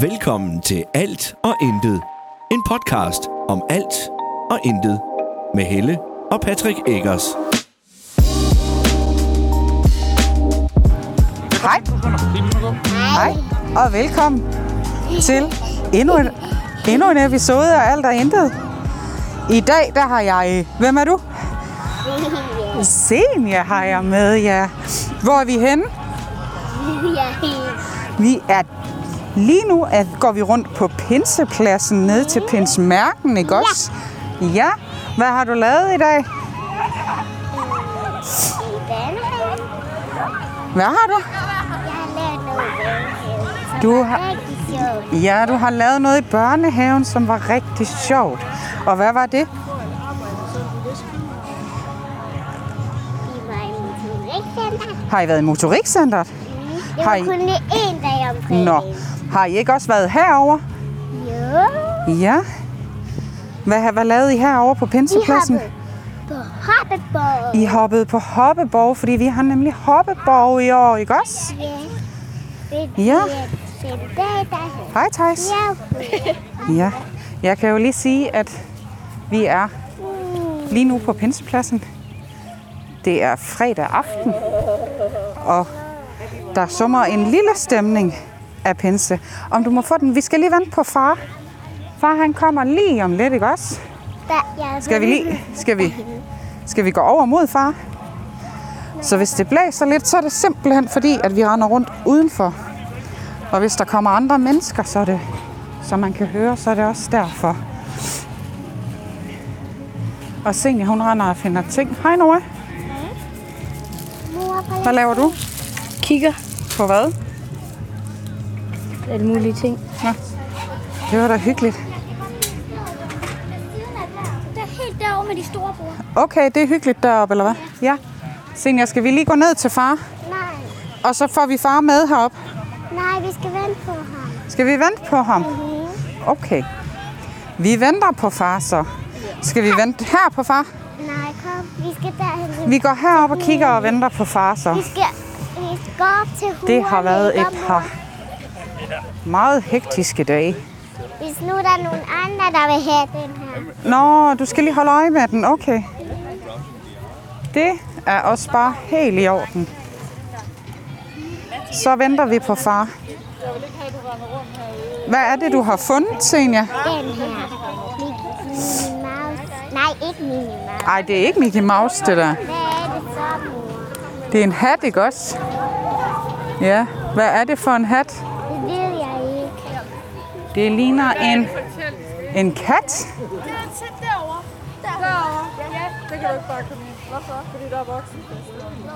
Velkommen til Alt og Intet. En podcast om alt og intet. Med Helle og Patrick Eggers. Hej. Hej, og velkommen til endnu en, endnu en episode af Alt og Intet. I dag, der har jeg... Hvem er du? Senja har jeg med, ja. Hvor er vi henne? Vi er lige nu at går vi rundt på Pinsepladsen ned til Pinsmærken, ikke også? Ja. Hvad har du lavet i dag? Hvad har du? Du har- Ja, du har lavet noget i børnehaven, som var rigtig sjovt. Og hvad var det? Har I været i motorikcenteret? Det Har var I- kun én dag om fredagen. Nå. Har I ikke også været herover? Jo. Ja. Hvad, hvad lavede I herovre på Pinsepladsen? på hoppeborg. I hoppede på hoppeborg, fordi vi har nemlig hoppeborg i år, ikke også? Ja. Ja. Hej, Thijs. Ja. Ja. Jeg kan jo lige sige, at vi er lige nu på Pinsepladsen. Det er fredag aften, og der summer en lille stemning af pinse. Om du må få den. Vi skal lige vente på far. Far, han kommer lige om lidt, ikke også? Jeg Skal vi lige? Skal vi, skal vi gå over mod far? Så hvis det blæser lidt, så er det simpelthen fordi, at vi render rundt udenfor. Og hvis der kommer andre mennesker, så er det, som man kan høre, så er det også derfor. Og Senja, hun render og finder ting. Hej Nora, hvad laver du? kigger På hvad? Alle mulige ting. Det var da hyggeligt. Det er helt derovre med de store bord. Okay, det er hyggeligt deroppe, eller hvad? Ja. Senja, skal vi lige gå ned til far? Nej, Og så får vi far med herop. nej, vi skal vente på ham. Skal vi vente på ham? Okay. Vi venter på far så. Skal vi vente her på far? Nej, kom. Vi skal derhen. Vi går herop og kigger og venter på far så. Vi skal, vi skal gå op til huren. Det har været et mor? par meget hektiske dage. Hvis nu der er nogen andre, der vil have den her. Nå, du skal lige holde øje med den. Okay. Det er også bare helt i orden. Så venter vi på far. Hvad er det, du har fundet, Senja? Den her. Mickey Mouse. Nej, ikke Minnie Mouse. Ej, det er ikke Mickey Mouse, det der. Hvad er det så, mor? Det er en hat, ikke også? Ja. Hvad er det for en hat? Det ligner en, en kat. Sæt derovre. Derovre. Ja, det kan du ikke bare komme ind. Hvorfor? Fordi der er voksenfest. Nå.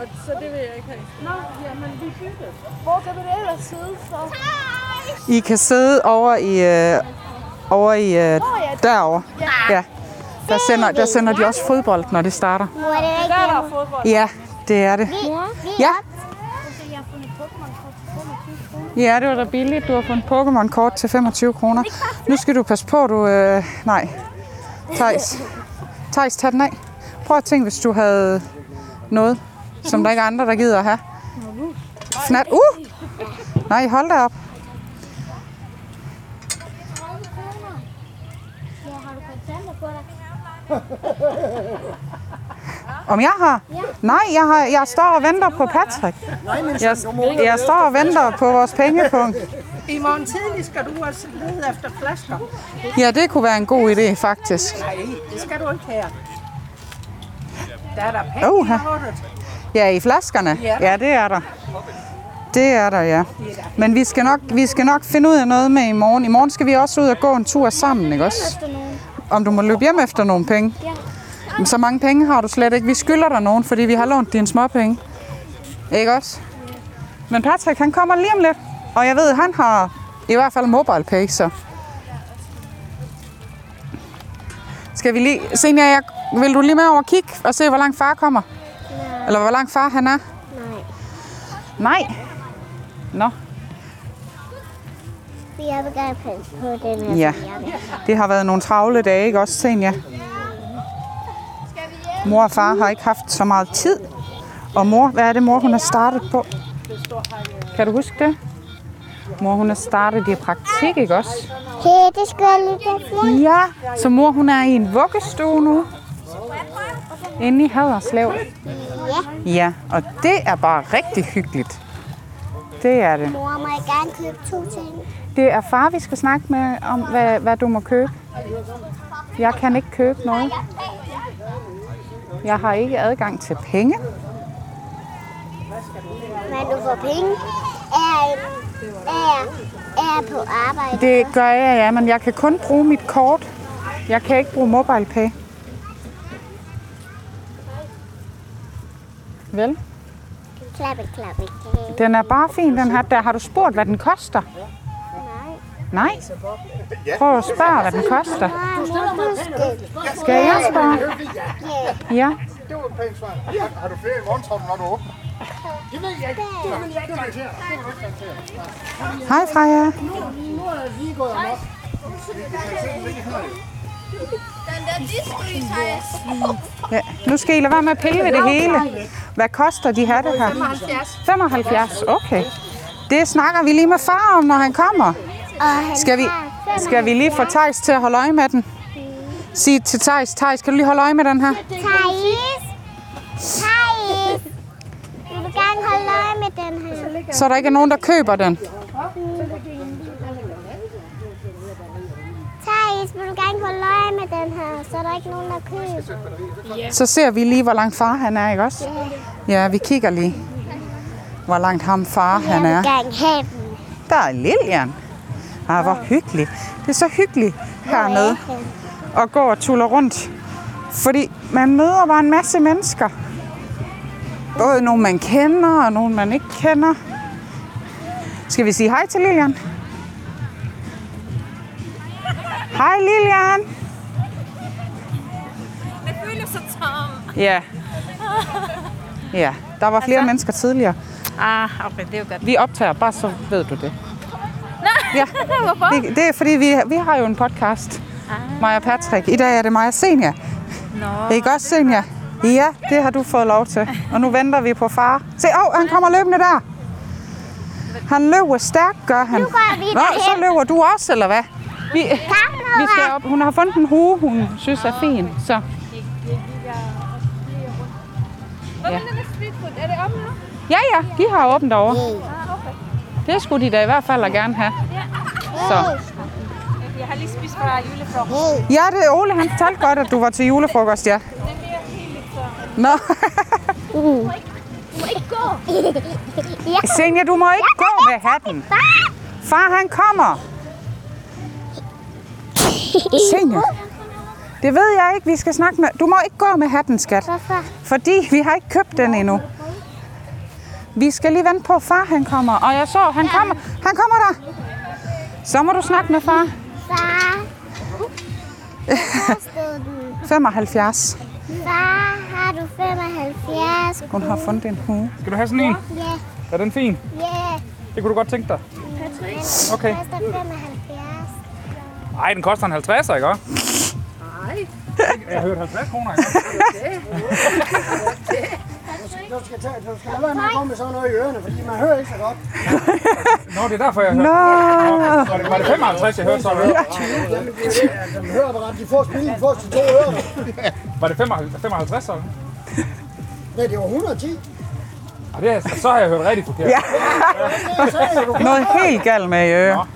Og så det vil jeg ikke have. Nå, jamen vi bytter. Hvor kan man ellers sidde så? I kan sidde over i, øh, over i øh, derovre. Ja. Der sender, der sender de også fodbold, når det starter. Mor, det er Der er der hjemme. fodbold. Ja, det er det. Ja. Jeg har fundet Pokémon-kort til 25 kroner. Ja, det var da billigt. Du har fået en Pokémon-kort til 25 kroner. Nu skal du passe på, du... Øh, nej. Thijs. Thijs, tag den af. Prøv at tænke, hvis du havde noget, som der ikke er andre, der gider at have. Snart. Uh! Nej, hold da op. Ja, har du kontanter på dig? Om jeg har? Nej, jeg, har, jeg står og venter på Patrick. Jeg, jeg står og venter på vores pengepunkt. I morgen tidlig skal du også lede efter flasker. Ja, det kunne være en god idé, faktisk. Nej, det skal du ikke her. Der er der penge i kortet. Ja, i flaskerne? Ja, det er der. Det er der, ja. Men vi skal, nok, vi skal nok finde ud af noget med i morgen. I morgen skal vi også ud og gå en tur sammen, ikke også? Om du må løbe hjem efter nogle penge? Ja. Men så mange penge har du slet ikke. Vi skylder dig nogen, fordi vi har lånt dine småpenge. Ikke også? Men Patrick, han kommer lige om lidt. Og jeg ved, han har i hvert fald mobile pay, så... Skal vi lige... Senja, jeg, vil du lige med over og kigge og se, hvor langt far kommer? Eller hvor langt far han er? Nej. Nej. Nå, Jeg vil gerne passe på den her. Ja. det har været nogle travle dage, ikke også, Senja? Mor og far har ikke haft så meget tid. Og mor, hvad er det, mor hun har startet på? Kan du huske det? Mor, hun er startet i praktik, ikke også? Hey, det skal jeg lige. Ja, så mor, hun er i en vuggestue nu. Inde i Haderslev. Ja, Ja, og det er bare rigtig hyggeligt. Det er det. mor må jeg gerne købe to ting. Det er far, vi skal snakke med om, hvad, hvad du må købe. Jeg kan ikke købe noget. Jeg har ikke adgang til penge. Men du får penge. Er, er, er på arbejde. Det gør jeg, ja, men jeg kan kun bruge mit kort. Jeg kan ikke bruge MobilePay. Vel? Klappe, klappe, klappe. Den er bare fin, den her. Der har du spurgt, hvad den koster? Nej. Prøv at spørge, hvad den koster. Skal. Jeg spørge? Ja. Ja. Det var et pænt svar. Har, har du flere i morgen, tror du, når du åbner? Det ved jeg ikke. Det vil jeg ikke garantere. Det vil du ikke garantere. Hej Freja. Nu er jeg lige gået amok. Den der disco Ja. Nu skal I lade være med at pille ved det hele. Hvad koster de hatte her? 75. 75, okay. Det snakker vi lige med far om, når han kommer. Skal vi, skal vi lige få Tejs til at holde øje med den? Sig til Tejs, Tejs, kan du lige holde øje med den her? Thais. Thais. Vil du gerne holde øje med den her? Så der ikke er nogen, der køber den. Thais, vil du gerne holde øje med den her? Så er der ikke nogen, der køber. Så ser vi lige, hvor langt far han er, ikke også? Ja, vi kigger lige, hvor langt ham far han Jeg er. vil gerne have den. Der er Lilian. Ah, hvor hyggeligt. Det er så hyggeligt hernede at gå og tulle rundt. Fordi man møder bare en masse mennesker. Både nogle, man kender, og nogle, man ikke kender. Skal vi sige hej til Lilian? Hej Lilian! Det føles så tom. Ja. Ja, der var flere mennesker tidligere. Ah, okay, det er jo godt. Vi optager, bare så ved du det. Ja, Hvorfor? det, det er fordi, vi, vi har jo en podcast. Mig og Patrick. I dag er det mig og Senja. Nå. Ikke også, Senja? Ja, det har du fået lov til. Og nu venter vi på far. Se, åh, oh, han kommer løbende der. Han løber stærkt, gør han. Nu går vi Nå, så løber du også, eller hvad? Vi, vi skal op. Hun har fundet en hue, hun synes er fin. Så food? Er det om nu? ja, ja, de har åbent derovre. Det skulle de da i hvert fald gerne have. Så. Jeg har lige spist fra julefrokost. Ja, det er Ole, han fortalte godt, at du var til julefrokost, ja. Nå, Senja, du må ikke gå med hatten. Far, han kommer. Senja, det ved jeg ikke, vi skal snakke med. Du må ikke gå med hatten, skat. Hvorfor? Fordi vi har ikke købt den endnu. Vi skal lige vente på, at far han kommer. Og jeg så, han kommer. Han kommer der. Så må du snakke med far. Far. Hvor stod den? 75. Far, har du 75? Hun har fundet en hue. Skal du have sådan en? Ja, Er den fin? ja. Det kunne du godt tænke dig. Okay. Det koster 75. Nej, den koster en 50'er, ikke? Nej. Jeg har hørt 50 kroner, ikke? Du skal, tage, du skal lade være med at komme med sådan noget i ørerne, fordi man hører ikke så godt. Nå, det er derfor, jeg hørte. Nå, Var det, var det 55, jeg hørte så? Eller? Jamen, det er det. Høreapparat, de får spillet, de får til to ører. Var det 55, 55 så? Nej, det var 110. Og det er, så har jeg hørt rigtig forkert. Ja. Noget helt galt med i øre.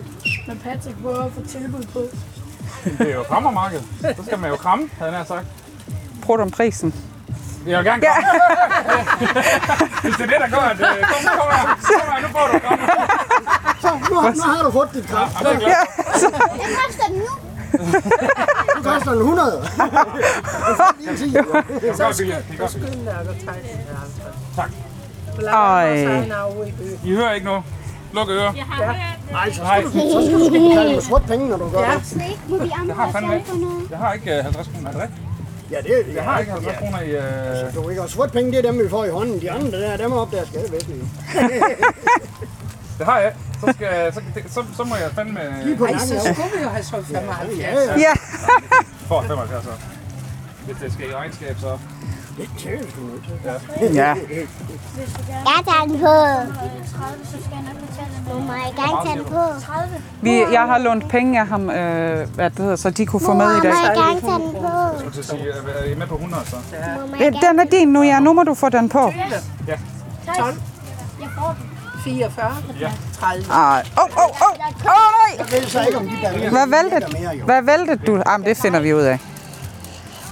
Men Patrick prøver at få tilbud på. Det er jo krammermarked. Så skal man jo kramme, havde nær sagt. Prøv om prisen. Jeg vil gerne kramme. Hvis det er det, der gør, at... øh, Kom, nu kommer jeg. Kom her, nu får du kramme. så, nu, har- nu har du fået dit kraft. Jamen, det er jeg glad. Det koster den nu. Nu koster den 100. Det er godt, William. Det er godt. Tak. Ej. I hører ikke noget. Luk ører. Nej, så Nej, skal du, så skal du betale med sort penge, når du gør det. Må vi jeg har fandme ikke. Jeg har ikke øh, 50 kroner. Er det rigtigt? Ja, det er Jeg har ikke 50 kroner i... Øh... Du ikke, og sort penge, det er dem, vi får i hånden. De andre, der, dem er op der skattevæsenet. Det har jeg. Så, skal, så, så, så må jeg fandme... Lige på langen, ja. skulle vi jo have solgt 75. Ja, ja. Ja, For 75 så. Hvis det skal i regnskab, så... Til. ja. Jeg tager den på. 30, så skal jeg nok betale Må jeg gerne tage den på? Vi, jeg har lånt penge af ham, øh, hvad det hedder, så de kunne få med i dag. Må jeg gerne tage den på? Jeg skulle sige, er I med på 100 så? Jeg Den er din nu, ja. Nu må du få den på. 44, Ja. 30. Ej. Åh, åh, åh. Åh, nej. Jeg ved så ikke, om. Hvad valgte, hvad valgte du? Jamen, det finder vi ud af.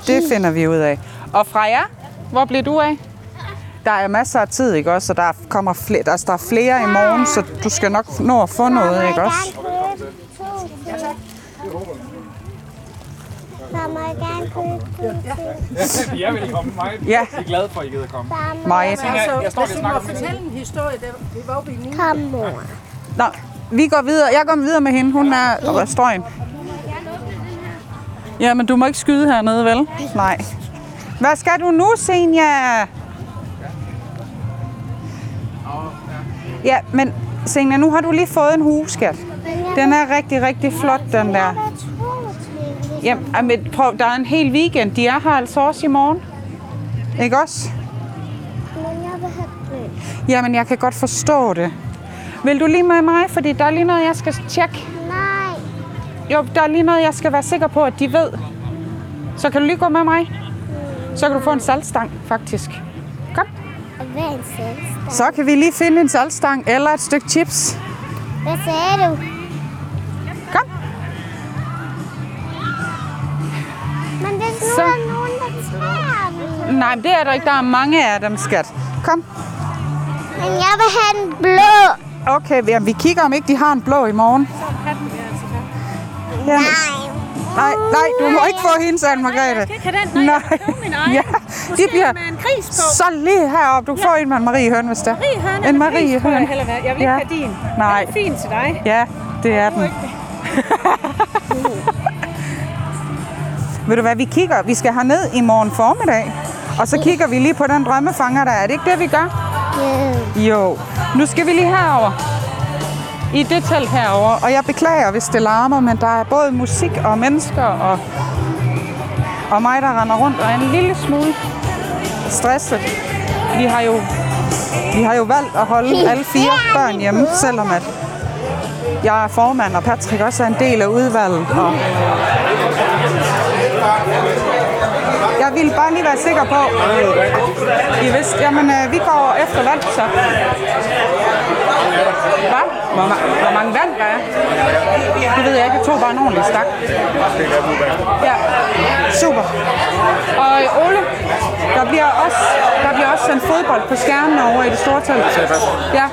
Det finder vi ud af. Og Freja, hvor bliver du af? Der er masser af tid, ikke også? Og der kommer flere, altså, der er flere i morgen, så du skal nok nå at få noget, ikke også? Så må jeg gerne købe er velkommen. Meget. Ja. Jeg er glad for, at I gider komme. Meget. Jeg, jeg står lige og fortælle en historie, da vi var oppe i Nina. Kom, mor. Nå, vi går videre. Jeg går videre med hende. Hun er restauren. Ja, men du må ikke skyde hernede, vel? Nej. Hvad skal du nu, Senja? Ja, men Senja, nu har du lige fået en hugeskat. Den er rigtig, rigtig flot, den der. Jamen, jamen, prøv, der er en hel weekend. De er her altså også i morgen. Ikke også? Men jeg vil have grøn. Jamen, jeg kan godt forstå det. Vil du lige med mig? Fordi der er lige noget, jeg skal tjekke. Nej. Jo, der er lige noget, jeg skal være sikker på, at de ved. Så kan du lige gå med mig? Så kan du få en saltstang, faktisk. Kom. Og hvad er en selvstang? Så kan vi lige finde en saltstang eller et stykke chips. Hvad sagde du? Kom. Men hvis nu Så. er nogen, der tager den. Nej, det er der ikke. Der er mange af dem, skat. Kom. Men jeg vil have den blå. Okay, vi kigger, om ikke de har en blå i morgen. Ja, Nej. Nej, nej, du må ikke få hendes, Anne Margrethe. Kan den? Nej, Nej. min egen. Ja, Måske de bliver med en gris på. så lige heroppe. Du får en med en Marie Høn, hvis der. Marie Høn, En Marie Høn. Høn. Jeg vil ikke Ja. have din. Nej. Den er fin til dig. Ja, det er den. Ved du hvad, vi kigger, vi skal herned i morgen formiddag, og så kigger vi lige på den drømmefanger der. Er det ikke det, vi gør? Ja. Jo. Nu skal vi lige herover. I det telt herover, og jeg beklager, hvis det larmer, men der er både musik og mennesker og, og mig, der render rundt og er en lille smule stresset. Vi har jo, vi har jo valgt at holde alle fire børn hjemme, selvom at jeg er formand, og Patrick også er en del af udvalget. Og jeg ville bare lige være sikker på, I vidste, jamen øh, vi går efter vand, så. Hvad? Hvor, ma- hvor mange vand der er? Det ved jeg ikke. Jeg tog bare en ordentlig stak. Ja, super. Og øh, Ole, der bliver også, der bliver også sendt fodbold på skærmen over i det store telt. Ja,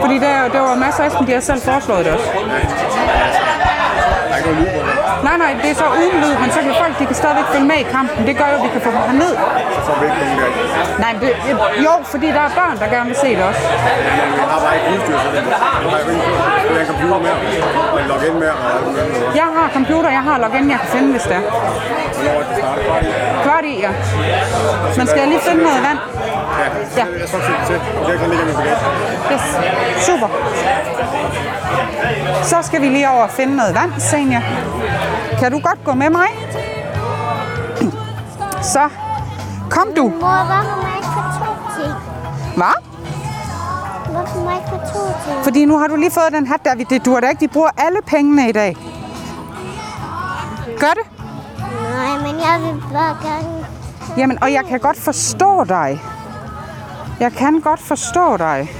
fordi der, der var masser af dem, de har selv foreslået det også. Nej, nej, det er så uden lyd, men så kan folk, de kan stadigvæk følge med i kampen. Det gør jo, at vi kan få dem herned. Så får vi ikke nogen. Nej, men det, jo, fordi der er børn, der gerne vil se det også. Jeg har bare ikke udstyr til det. Jeg har ikke. Jeg en computer med, og logge ind med, og alt muligt. Jeg har computer, jeg har login, jeg kan finde, hvis det er. Hvornår er det startet? Lige. Kvart i, ja. Men skal jeg lige finde noget vand? Ja. Jeg skal se til. Det kan ligge i min bagage. Yes. Super. Så skal vi lige over og finde noget vand, Senja. Kan du godt gå med mig? Så. Kom du. Mor, hvorfor må jeg ikke få to ting? Hvad? Hvorfor må jeg ikke få to ting? Fordi nu har du lige fået den hat der. Det dur da ikke. De bruger alle pengene i dag. Gør det? Nej, men jeg vil bare gerne... Jamen, og jeg kan godt forstå dig. Jeg kan godt forstå dig.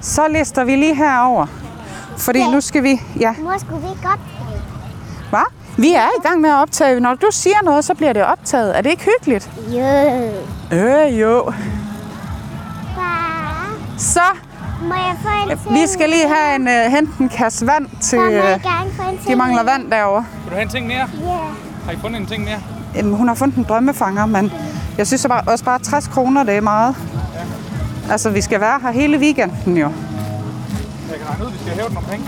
Så lister vi lige herover. Fordi nu skal vi... Ja, Mor, skulle vi ikke godt? hvad? Vi er i gang med at optage. Når du siger noget, så bliver det optaget. Er det ikke hyggeligt? Jo. Øh, jo. Far, Så, må jeg få en ting? vi skal lige have en, uh, hente en kasse vand til... Far, må jeg Uh, gerne få en ting? de mangler vand derovre. Vil du have en ting mere? Ja. Har I fundet en ting mere? Jamen, hun har fundet en drømmefanger, men jeg synes bare, også bare 60 kroner, det er meget. Altså, vi skal være her hele weekenden jo. Jeg kan regne ud, vi skal hæve nogle penge.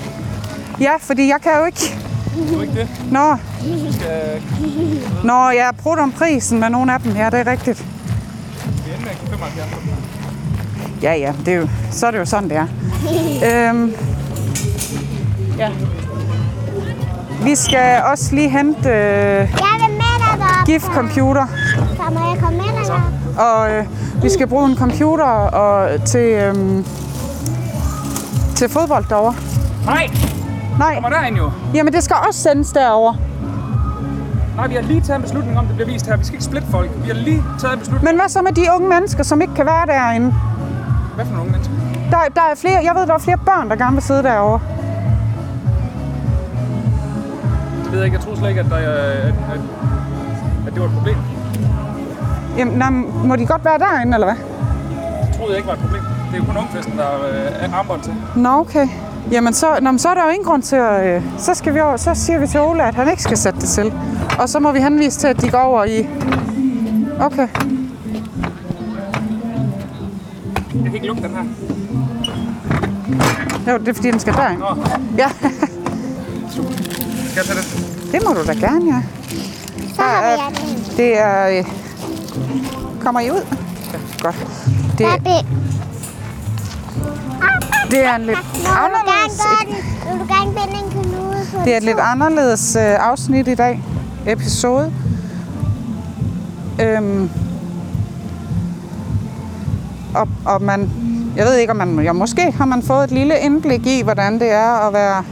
Ja, fordi jeg kan jo ikke... Du ikke det? Nå, Vi skal Nå jeg har brugt om prisen med nogle af dem. Ja, det er rigtigt. vi ender med at give 75. Ja, ja, det er jo, så er det jo sådan, det er. øhm, ja. Vi skal også lige hente øh, Jeg vil med dig derop. giftcomputer. Så må jeg komme med dig? Og øh, vi skal bruge en computer og til, øhm, til fodbold derovre. Nej, Nej, kommer derind jo. jamen det skal også sendes derover. Nej, vi har lige taget en beslutning om, det bliver vist her. Vi skal ikke splitte folk. Vi har lige taget en beslutning. Men hvad så med de unge mennesker, som ikke kan være derinde? Hvad for nogle unge mennesker? Der, der er flere, jeg ved, der er flere børn, der gerne vil sidde derovre. Det ved jeg ikke. Jeg troede slet ikke, at, der, at, at, at det var et problem. Jamen, nej, må de godt være derinde, eller hvad? Det troede jeg ikke var et problem. Det er jo kun ungfesten, der øh, er armbånd til. Nå, okay. Jamen, så, nå, men så er der jo ingen grund til at... Øh, så, skal vi over, så siger vi til Ole, at han ikke skal sætte det til. Og så må vi henvise til, at de går over i... Okay. Jeg kan ikke lukke den her. Jo, det er fordi, den skal derind. Nå, Ja, skal jeg tage den? det må du da gerne, ja. Så har er- vi. Det er... Kommer I ud? Ja, godt. Det, Papi, det er en lidt anderledes... Vil du gerne binde en knude på Det er et lidt anderledes øh, afsnit i dag. Episode. Øhm, og, og man, jeg ved ikke, om man, ja, måske har man fået et lille indblik i, hvordan det er at være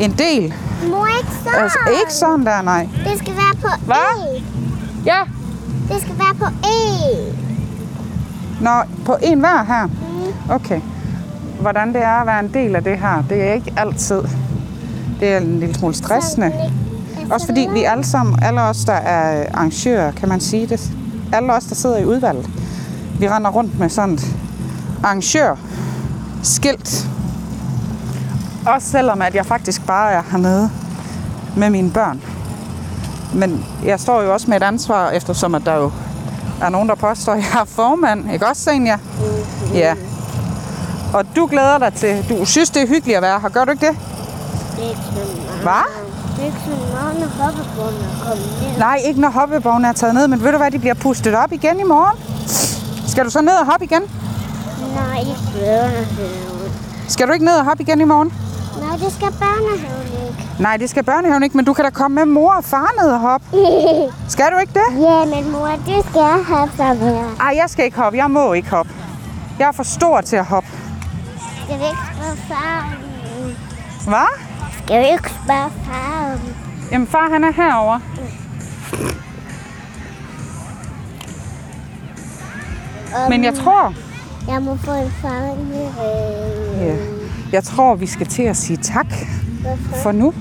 en del. Mor, ikke sådan. Altså, ikke sådan der, nej. Det skal være på Hvad? E. Ja. Det skal være på E. Nå, på en hver her. Okay. Hvordan det er at være en del af det her, det er ikke altid. Det er en lille smule stressende. Også fordi vi alle sammen, alle os, der er arrangører, kan man sige det. Alle os, der sidder i udvalget, vi render rundt med sådan et arrangørskilt. Også selvom, at jeg faktisk bare er hernede med mine børn. Men jeg står jo også med et ansvar, eftersom at der jo er nogen, der påstår, at jeg er formand. Ikke også, Senja? Ja. Og du glæder dig til, du synes, det er hyggeligt at være her. Gør du ikke det? Det er ikke meget. Hvad? Det er ikke sådan meget, når er kommet ned. Nej, ikke når hoppebogen er taget ned, men ved du hvad, de bliver pustet op igen i morgen? Skal du så ned og hoppe igen? Nej, ikke børnehaven. Skal du ikke ned og hoppe igen i morgen? Nej, det skal børnehaven. Nej, det skal børnehaven ikke, men du kan da komme med mor og far ned og hoppe. Skal du ikke det? ja, men mor, du skal have sammen her. Ej, jeg skal ikke hoppe. Jeg må ikke hoppe. Jeg er for stor til at hoppe. Skal vi ikke spørge far? Hvad? Skal vi ikke spørge far? Jamen, far han er herovre. om Men jeg tror, Jeg må få en far med. ja, jeg tror, vi skal til at sige tak Hvorfor? for nu.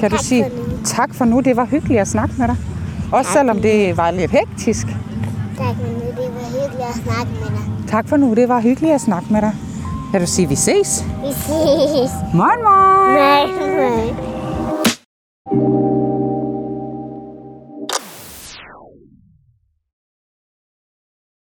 Kan du sige for nu. tak for nu? Det var hyggeligt at snakke med dig. Også selvom det var lidt hektisk. Tak, men det var hyggeligt at snakke med dig. Tak for nu. Det var hyggeligt at snakke med dig. Kan du sige, vi ses? Vi ses. Moin, moin! Nej, nej.